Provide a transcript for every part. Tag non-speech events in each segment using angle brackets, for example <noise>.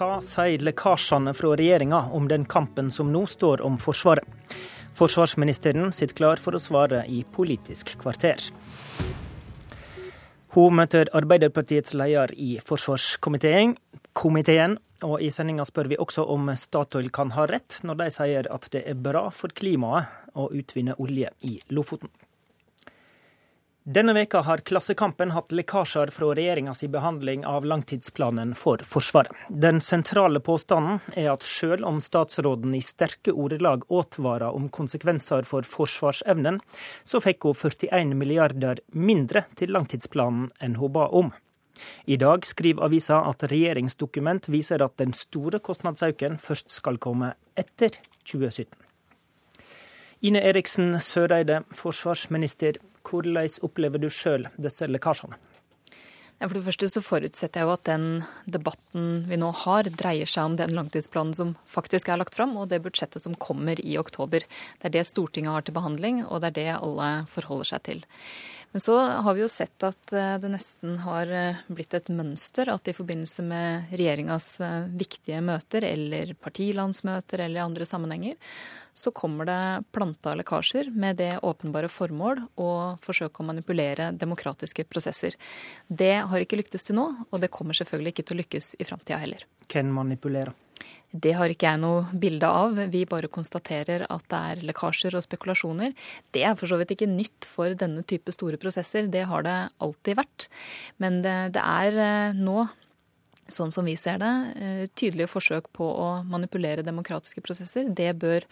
Hva sier lekkasjene fra regjeringa om den kampen som nå står om Forsvaret? Forsvarsministeren sitter klar for å svare i Politisk kvarter. Hun møter Arbeiderpartiets leder i forsvarskomiteen. Komiteen, og I sendinga spør vi også om Statoil kan ha rett når de sier at det er bra for klimaet å utvinne olje i Lofoten. Denne veka har Klassekampen hatt lekkasjer fra regjeringas behandling av langtidsplanen for Forsvaret. Den sentrale påstanden er at selv om statsråden i sterke ordelag advarer om konsekvenser for forsvarsevnen, så fikk hun 41 milliarder mindre til langtidsplanen enn hun ba om. I dag skriver avisa at regjeringsdokument viser at den store kostnadsøkningen først skal komme etter 2017. Ine Eriksen Søreide, forsvarsminister. Hvordan opplever du sjøl disse lekkasjene? For det første så forutsetter jeg jo at den debatten vi nå har, dreier seg om den langtidsplanen som faktisk er lagt fram, og det budsjettet som kommer i oktober. Det er det Stortinget har til behandling, og det er det alle forholder seg til. Men så har vi jo sett at eh, det nesten har eh, blitt et mønster at i forbindelse med regjeringas eh, viktige møter eller partilandsmøter eller andre sammenhenger, så kommer det planta lekkasjer med det åpenbare formål å forsøke å manipulere demokratiske prosesser. Det har ikke lyktes til nå, og det kommer selvfølgelig ikke til å lykkes i framtida heller. Hvem manipulerer? Det har ikke jeg noe bilde av. Vi bare konstaterer at det er lekkasjer og spekulasjoner. Det er for så vidt ikke nytt for denne type store prosesser. Det har det alltid vært. Men det, det er eh, nå sånn som vi ser det, eh, tydelige forsøk på å manipulere demokratiske prosesser. Det bør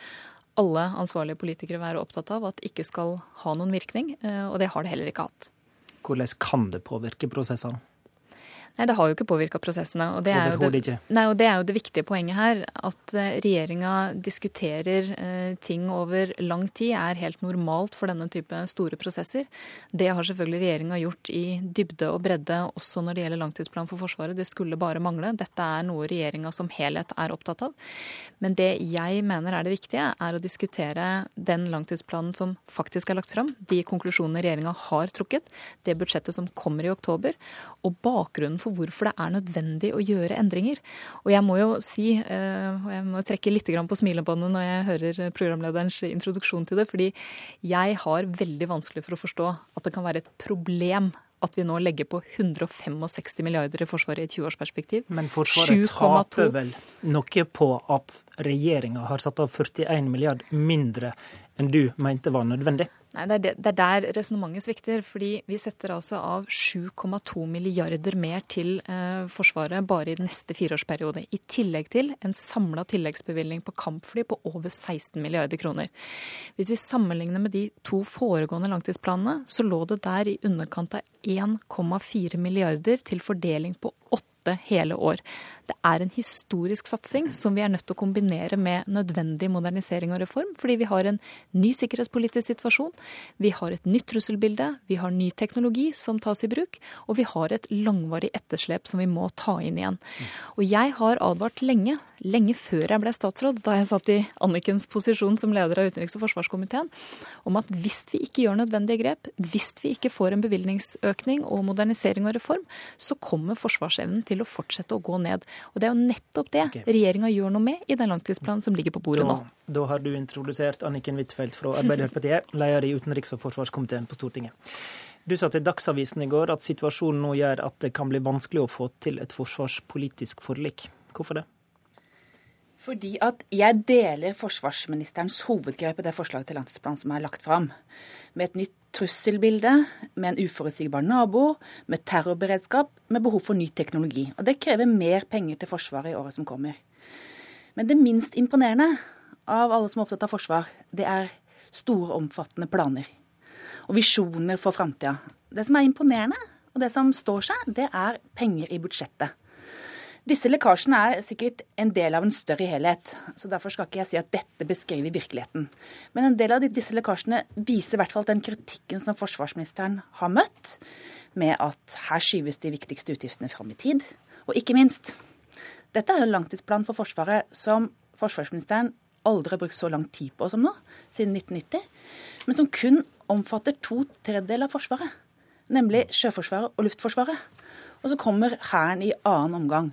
alle ansvarlige politikere være opptatt av at ikke skal ha noen virkning, eh, og det har det heller ikke hatt. Hvordan kan det påvirke prosessene? Nei, det har jo ikke påvirka prosessene. Og det, er jo det, nei, og det er jo det viktige poenget her. At eh, regjeringa diskuterer eh, ting over lang tid er helt normalt for denne type store prosesser. Det har selvfølgelig regjeringa gjort i dybde og bredde også når det gjelder langtidsplan for Forsvaret. Det skulle bare mangle. Dette er noe regjeringa som helhet er opptatt av. Men det jeg mener er det viktige, er å diskutere den langtidsplanen som faktisk er lagt fram, de konklusjonene regjeringa har trukket, det budsjettet som kommer i oktober, og bakgrunnen for hvorfor det er nødvendig å gjøre endringer. Og jeg må jo si, eh, og jeg må trekke litt på smilebåndet når jeg hører programlederens introduksjon til det, fordi jeg har veldig vanskelig for å forstå at det kan være et problem at vi nå legger på 165 milliarder i Forsvaret i et 20-årsperspektiv. Men Forsvaret taper vel noe på at regjeringa har satt av 41 milliard mindre enn du mente var nødvendig? Nei, Det er, det, det er der resonnementet svikter. fordi Vi setter altså av 7,2 milliarder mer til eh, Forsvaret bare i neste fireårsperiode. I tillegg til en samla tilleggsbevilgning på kampfly på over 16 milliarder kroner. Hvis vi sammenligner med de to foregående langtidsplanene, så lå det der i underkant av 1,4 milliarder til fordeling på åtte hele år. Det er en historisk satsing som vi er nødt til å kombinere med nødvendig modernisering og reform, fordi vi har en ny sikkerhetspolitisk situasjon, vi har et nytt trusselbilde, vi har ny teknologi som tas i bruk, og vi har et langvarig etterslep som vi må ta inn igjen. Og jeg har advart lenge, lenge før jeg ble statsråd, da jeg satt i Annikens posisjon som leder av utenriks- og forsvarskomiteen, om at hvis vi ikke gjør nødvendige grep, hvis vi ikke får en bevilgningsøkning og modernisering og reform, så kommer forsvarsevnen til å fortsette å gå ned. Og det er jo nettopp det okay. regjeringa gjør noe med i den langtidsplanen som ligger på bordet da, nå. Da har du introdusert Anniken Huitfeldt fra Arbeiderpartiet, <laughs> leder i utenriks- og forsvarskomiteen på Stortinget. Du sa til Dagsavisen i går at situasjonen nå gjør at det kan bli vanskelig å få til et forsvarspolitisk forlik. Hvorfor det? Fordi at jeg deler forsvarsministerens hovedgrep i det forslaget til langtidsplan som er lagt fram. Med et nytt trusselbilde, med en uforutsigbar nabo, med terrorberedskap, med behov for ny teknologi. Og det krever mer penger til Forsvaret i året som kommer. Men det minst imponerende av alle som er opptatt av forsvar, det er store, omfattende planer. Og visjoner for framtida. Det som er imponerende, og det som står seg, det er penger i budsjettet. Disse lekkasjene er sikkert en del av en større helhet, så derfor skal ikke jeg si at dette beskriver virkeligheten. Men en del av disse lekkasjene viser i hvert fall den kritikken som forsvarsministeren har møtt, med at her skyves de viktigste utgiftene fram i tid. Og ikke minst, dette er en langtidsplan for Forsvaret som forsvarsministeren aldri har brukt så lang tid på som nå, siden 1990, men som kun omfatter to tredjedeler av Forsvaret, nemlig Sjøforsvaret og Luftforsvaret. Og så kommer Hæren i annen omgang.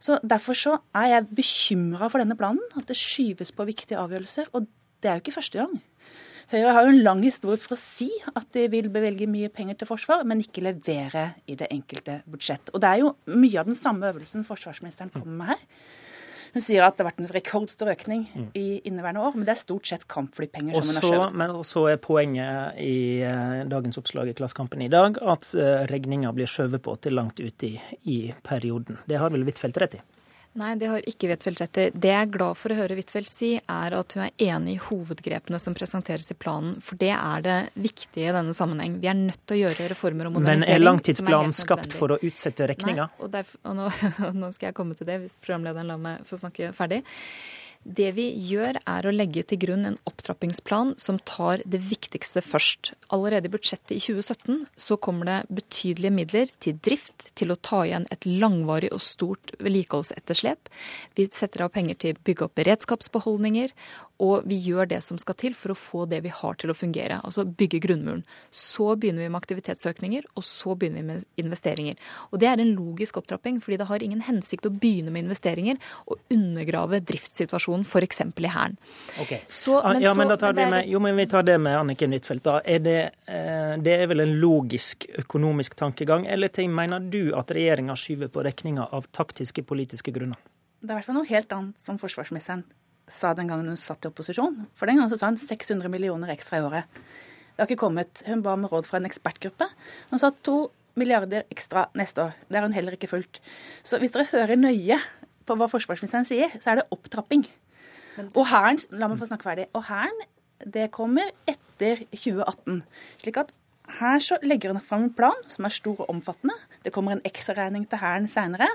Så Derfor så er jeg bekymra for denne planen, at det skyves på viktige avgjørelser. Og det er jo ikke første gang. Høyre har jo en lang historie for å si at de vil bevelge mye penger til forsvar, men ikke levere i det enkelte budsjett. Og det er jo mye av den samme øvelsen forsvarsministeren kommer med her. Hun sier at det har vært en rekordstor økning mm. i inneværende år, men det er stort sett kampflypenger som hun har skjøvet. Og så er poenget i uh, dagens oppslag i Klassekampen i dag at uh, regninga blir skjøvet på til langt ute i, i perioden. Det har vel Huitfeldt rett i? Nei, det har ikke Huitfeldt rett i. Det jeg er glad for å høre Huitfeldt si, er at hun er enig i hovedgrepene som presenteres i planen. For det er det viktige i denne sammenheng. Vi er nødt til å gjøre reformer og modernisering. Men er langtidsplanen er skapt for å utsette regninga? Nei, og, derfor, og, nå, <laughs> nå skal jeg komme til det, hvis programlederen lar meg få snakke ferdig. Det vi gjør, er å legge til grunn en opptrappingsplan som tar det viktigste først. Allerede i budsjettet i 2017 så kommer det betydelige midler til drift, til å ta igjen et langvarig og stort vedlikeholdsetterslep. Vi setter av penger til å bygge opp beredskapsbeholdninger, og vi gjør det som skal til for å få det vi har til å fungere. Altså bygge grunnmuren. Så begynner vi med aktivitetsøkninger, og så begynner vi med investeringer. Og det er en logisk opptrapping, fordi det har ingen hensikt å begynne med investeringer og undergrave driftssituasjonen f.eks. i Hæren. Okay. ja, men vi jo, men vi tar det med Anniken Huitfeldt. Da. Er det, eh, det er vel en logisk økonomisk tankegang, eller ting mener du at regjeringa skyver på regninga av taktiske politiske grunner? Det er i hvert fall noe helt annet som forsvarsministeren sa den gangen hun satt i opposisjon. For den gangen så sa hun 600 millioner ekstra i året. Det har ikke kommet. Hun ba om råd fra en ekspertgruppe. Hun sa to milliarder ekstra neste år. Det har hun heller ikke fulgt. Så hvis dere hører nøye på hva forsvarsministeren sier, så er det opptrapping. Og Hæren La meg få snakke ferdig. Og Hæren, det kommer etter 2018. Slik at her så legger hun fram en plan som er stor og omfattende. Det kommer en ekstraregning til Hæren seinere.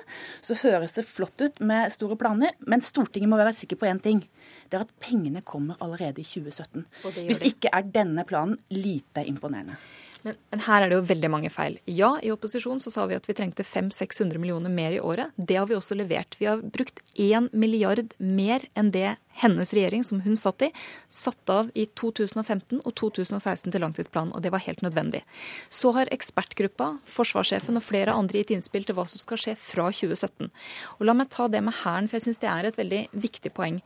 Så høres det flott ut med store planer, men Stortinget må være sikker på én ting. Det er at pengene kommer allerede i 2017. Hvis ikke er denne planen lite imponerende. Men, men, her er det jo veldig mange feil. Ja, i opposisjon så sa vi at vi trengte 500-600 millioner mer i året. Det har vi også levert. Vi har brukt 1 milliard mer enn det hennes regjering, som hun satt i, satte av i 2015 og 2016 til langtidsplanen, og det var helt nødvendig. Så har ekspertgruppa, forsvarssjefen og flere andre gitt innspill til hva som skal skje fra 2017. Og La meg ta det med Hæren, for jeg syns det er et veldig viktig poeng.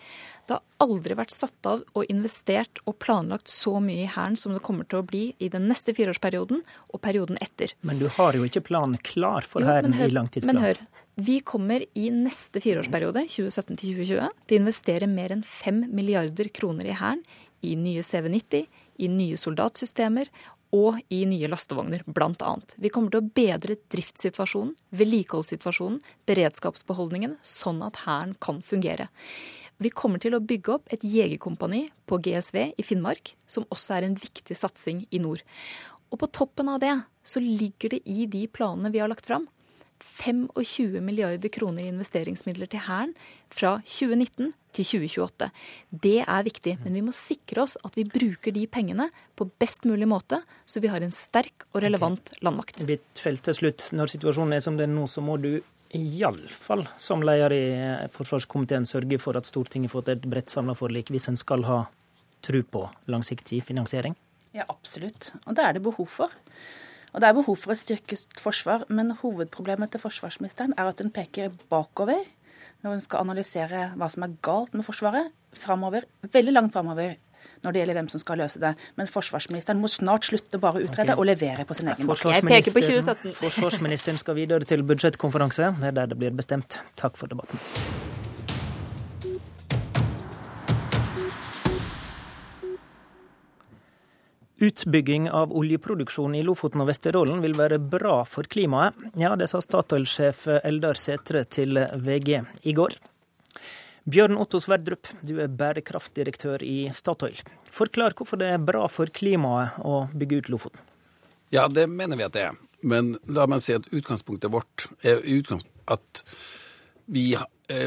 Det har aldri vært satt av og investert og planlagt så mye i Hæren som det kommer til å bli i den neste fireårsperioden og perioden etter. Men du har jo ikke planen klar for Hæren i langtidsplanen. Men hør, vi kommer i neste fireårsperiode, 2017 2020, til å investere mer enn 5 milliarder kroner i Hæren, i nye CV90, i nye soldatsystemer og i nye lastevogner, bl.a. Vi kommer til å bedre driftssituasjonen, vedlikeholdssituasjonen, beredskapsbeholdningen, sånn at Hæren kan fungere. Vi kommer til å bygge opp et jegerkompani på GSV i Finnmark, som også er en viktig satsing i nord. Og på toppen av det så ligger det i de planene vi har lagt fram, 25 milliarder kroner i investeringsmidler til Hæren fra 2019 til 2028. Det er viktig, men vi må sikre oss at vi bruker de pengene på best mulig måte, så vi har en sterk og relevant okay. landmakt. Bittfelt til slutt. Når situasjonen er som det er nå, så må du iallfall som leder i forsvarskomiteen sørge for at Stortinget får til et bredt samla forlik, hvis en skal ha tro på langsiktig finansiering? Ja, absolutt. Og det er det behov for. Og Det er behov for et styrket forsvar, men hovedproblemet til forsvarsministeren er at hun peker bakover når hun skal analysere hva som er galt med Forsvaret, framover, veldig langt framover når det gjelder hvem som skal løse det. Men forsvarsministeren må snart slutte bare å utrede okay. og levere på sin egen måte. Jeg peker på 2017. Forsvarsministeren skal videre til budsjettkonferanse. Det er der det blir bestemt. Takk for debatten. Utbygging av oljeproduksjon i Lofoten og Vesterålen vil være bra for klimaet. Ja, det sa Statoil-sjef Eldar Sætre til VG i går. Bjørn Otto Sverdrup, du er bærekraftdirektør i Statoil. Forklar hvorfor det er bra for klimaet å bygge ut Lofoten. Ja, det mener vi at det er. Men la meg si at utgangspunktet vårt er at vi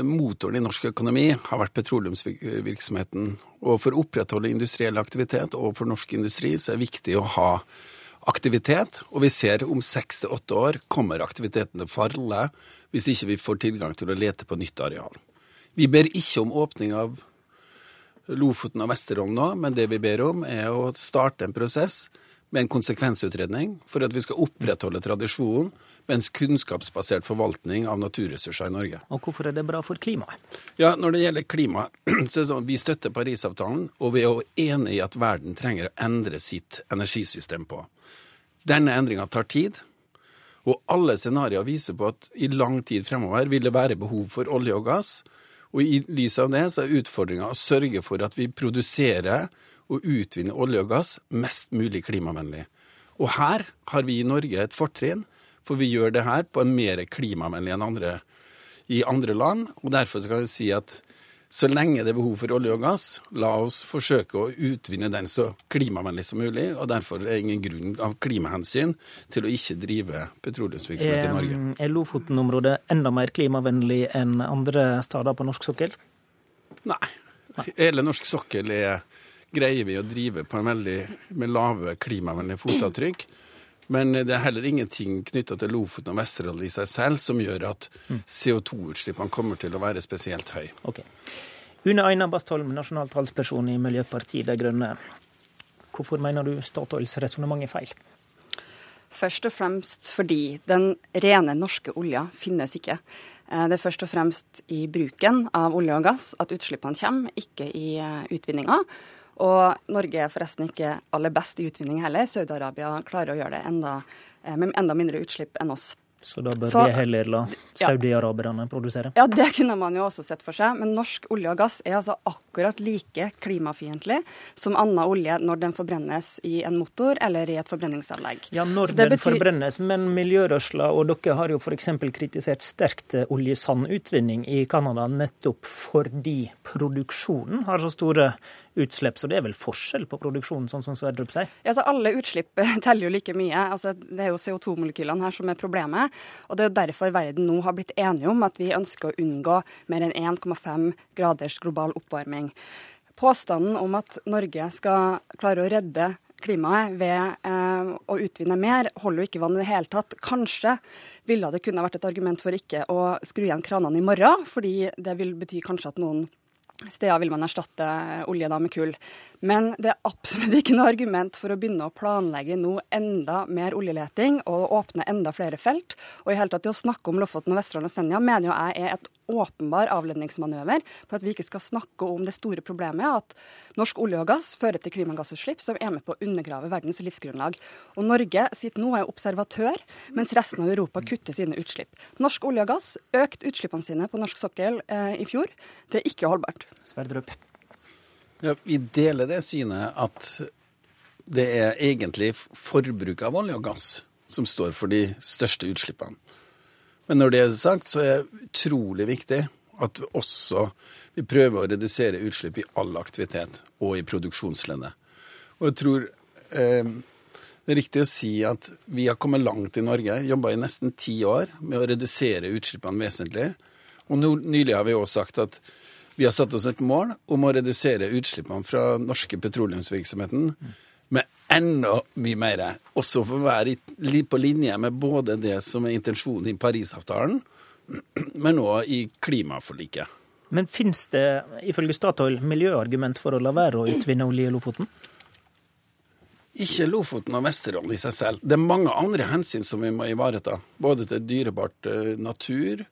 motoren i norsk økonomi har vært petroleumsvirksomheten. Og for å opprettholde industriell aktivitet og for norsk industri så er det viktig å ha aktivitet. Og vi ser om seks til åtte år kommer aktiviteten til å falle hvis ikke vi får tilgang til å lete på nytt areal. Vi ber ikke om åpning av Lofoten og Vesterålen nå, men det vi ber om er å starte en prosess med en konsekvensutredning for at vi skal opprettholde tradisjonen med en kunnskapsbasert forvaltning av naturressurser i Norge. Og hvorfor er det bra for klimaet? Ja, Når det gjelder klima, <clears throat> så er det sånn at vi støtter Parisavtalen, og vi er jo enig i at verden trenger å endre sitt energisystem på. Denne endringa tar tid, og alle scenarioer viser på at i lang tid fremover vil det være behov for olje og gass. Og i lys av det så er utfordringa å sørge for at vi produserer og utvinne olje og gass mest mulig klimavennlig. Og her har vi i Norge et fortrinn, for vi gjør det her på en mer klimavennlig enn andre i andre land. Og derfor skal vi si at så lenge det er behov for olje og gass, la oss forsøke å utvinne den så klimavennlig som mulig. Og derfor er det ingen grunn av klimahensyn til å ikke drive petroleumsvirksomhet i Norge. Er Lofoten-området enda mer klimavennlig enn andre steder på norsk sokkel? Nei. Hele norsk sokkel er, greier vi å drive på en veldig med lave klimavennlige fotavtrykk. Men det er heller ingenting knytta til Lofoten og Vesterålen i seg selv som gjør at CO2-utslippene kommer til å være spesielt høye. Okay. Une Aina Bastholm, nasjonal talsperson i Miljøpartiet De Grønne. Hvorfor mener du Statoils resonnement er feil? Først og fremst fordi den rene norske olja finnes ikke. Eh, det er først og fremst i bruken av olje og gass at utslippene kommer, ikke i eh, utvinninga. Og Norge er forresten ikke aller best i utvinning heller. Saudi-Arabia klarer å gjøre det enda, eh, med enda mindre utslipp enn oss. Så da bør så, vi heller la saudi-araberne produsere? Ja, det kunne man jo også sett for seg. Men norsk olje og gass er altså akkurat like klimafiendtlig som annen olje når den forbrennes i en motor eller i et forbrenningsanlegg. Ja, når den betyr... forbrennes, men miljørørsla og dere har jo f.eks. kritisert sterkt oljesandutvinning i Canada nettopp fordi produksjonen har så store utslipp. Så det er vel forskjell på produksjonen, sånn som Sverdrup sier? Ja, så Alle utslipp <laughs> teller jo like mye. Altså, det er jo CO2-molekylene her som er problemet. Og Det er jo derfor verden nå har blitt enige om at vi ønsker å unngå mer enn 1,5 graders global oppvarming. Påstanden om at Norge skal klare å redde klimaet ved eh, å utvinne mer, holder jo ikke vann i det hele tatt. Kanskje ville det kunne vært et argument for ikke å skru igjen kranene i morgen, fordi det vil bety kanskje at noen steder vil man erstatte olje da med kull. Men det er absolutt ikke noe argument for å begynne å planlegge nå enda mer oljeleting og åpne enda flere felt. Og i hele tatt det å snakke om Lofoten, Vesterålen og Senja mener jo jeg er et åpenbar avledningsmanøver for at vi ikke skal snakke om det store problemet at norsk olje og gass fører til klimagassutslipp som er med på å undergrave verdens livsgrunnlag. Og Norge sitter nå er observatør, mens resten av Europa kutter sine utslipp. Norsk olje og gass økte utslippene sine på norsk sokkel eh, i fjor. Det er ikke holdbart. Sverdrup. Ja, vi deler det synet at det er egentlig forbruket av olje og gass som står for de største utslippene. Men når det er sagt, så er det utrolig viktig at også vi prøver å redusere utslipp i all aktivitet og i produksjonsleddet. Og jeg tror eh, det er riktig å si at vi har kommet langt i Norge. Jobba i nesten ti år med å redusere utslippene vesentlig. Og no, nylig har vi også sagt at vi har satt oss et mål om å redusere utslippene fra norske petroleumsvirksomheten med enda mye mer. Også for å være på linje med både det som er intensjonen i Parisavtalen, men òg i klimaforliket. Men finnes det ifølge Statoil miljøargument for å la være å utvinne olje i Lofoten? Ikke Lofoten og Vesterålen i seg selv. Det er mange andre hensyn som vi må ivareta. Både til dyrebart eh, natur,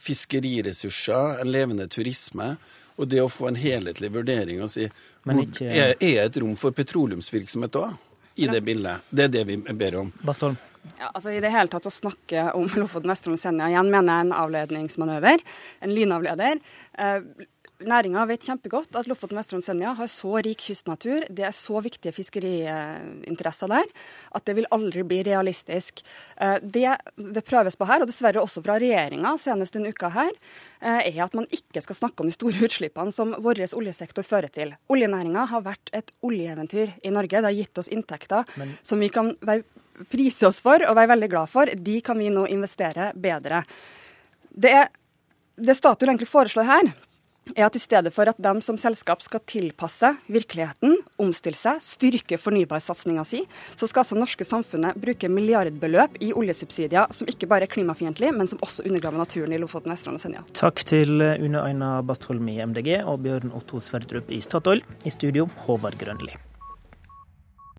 fiskeriressurser, en levende turisme. Og det å få en helhetlig vurdering og si ikke... er, er et rom for petroleumsvirksomhet òg i det bildet? Det er det vi ber om. Bastholm. Ja, altså I det hele tatt å snakke om <laughs> Lofoten, Vesterålen og Senja igjen mener jeg er en avledningsmanøver. En lynavleder. Eh, Næringa vet kjempegodt at Lofoten, Vesterålen Senja har så rik kystnatur, det er så viktige fiskeriinteresser der, at det vil aldri bli realistisk. Eh, det det prøves på her, og dessverre også fra regjeringa senest denne uka her, eh, er at man ikke skal snakke om de store utslippene som vår oljesektor fører til. Oljenæringa har vært et oljeeventyr i Norge. Det har gitt oss inntekter Men... som vi kan prise oss for og være veldig glad for. De kan vi nå investere bedre. Det, det Statoil egentlig foreslår her, er at i stedet for at de som selskap skal tilpasse virkeligheten, omstille seg, styrke fornybarsatsinga si, så skal altså norske samfunnet bruke milliardbeløp i oljesubsidier som ikke bare er klimafiendtlige, men som også undergraver naturen i Lofoten, Vesterålen og Senja. Takk til Une Aina Bastholm i MDG og Bjørn Otto Sverdrup i Statoil. I studio, Håvard Grønli.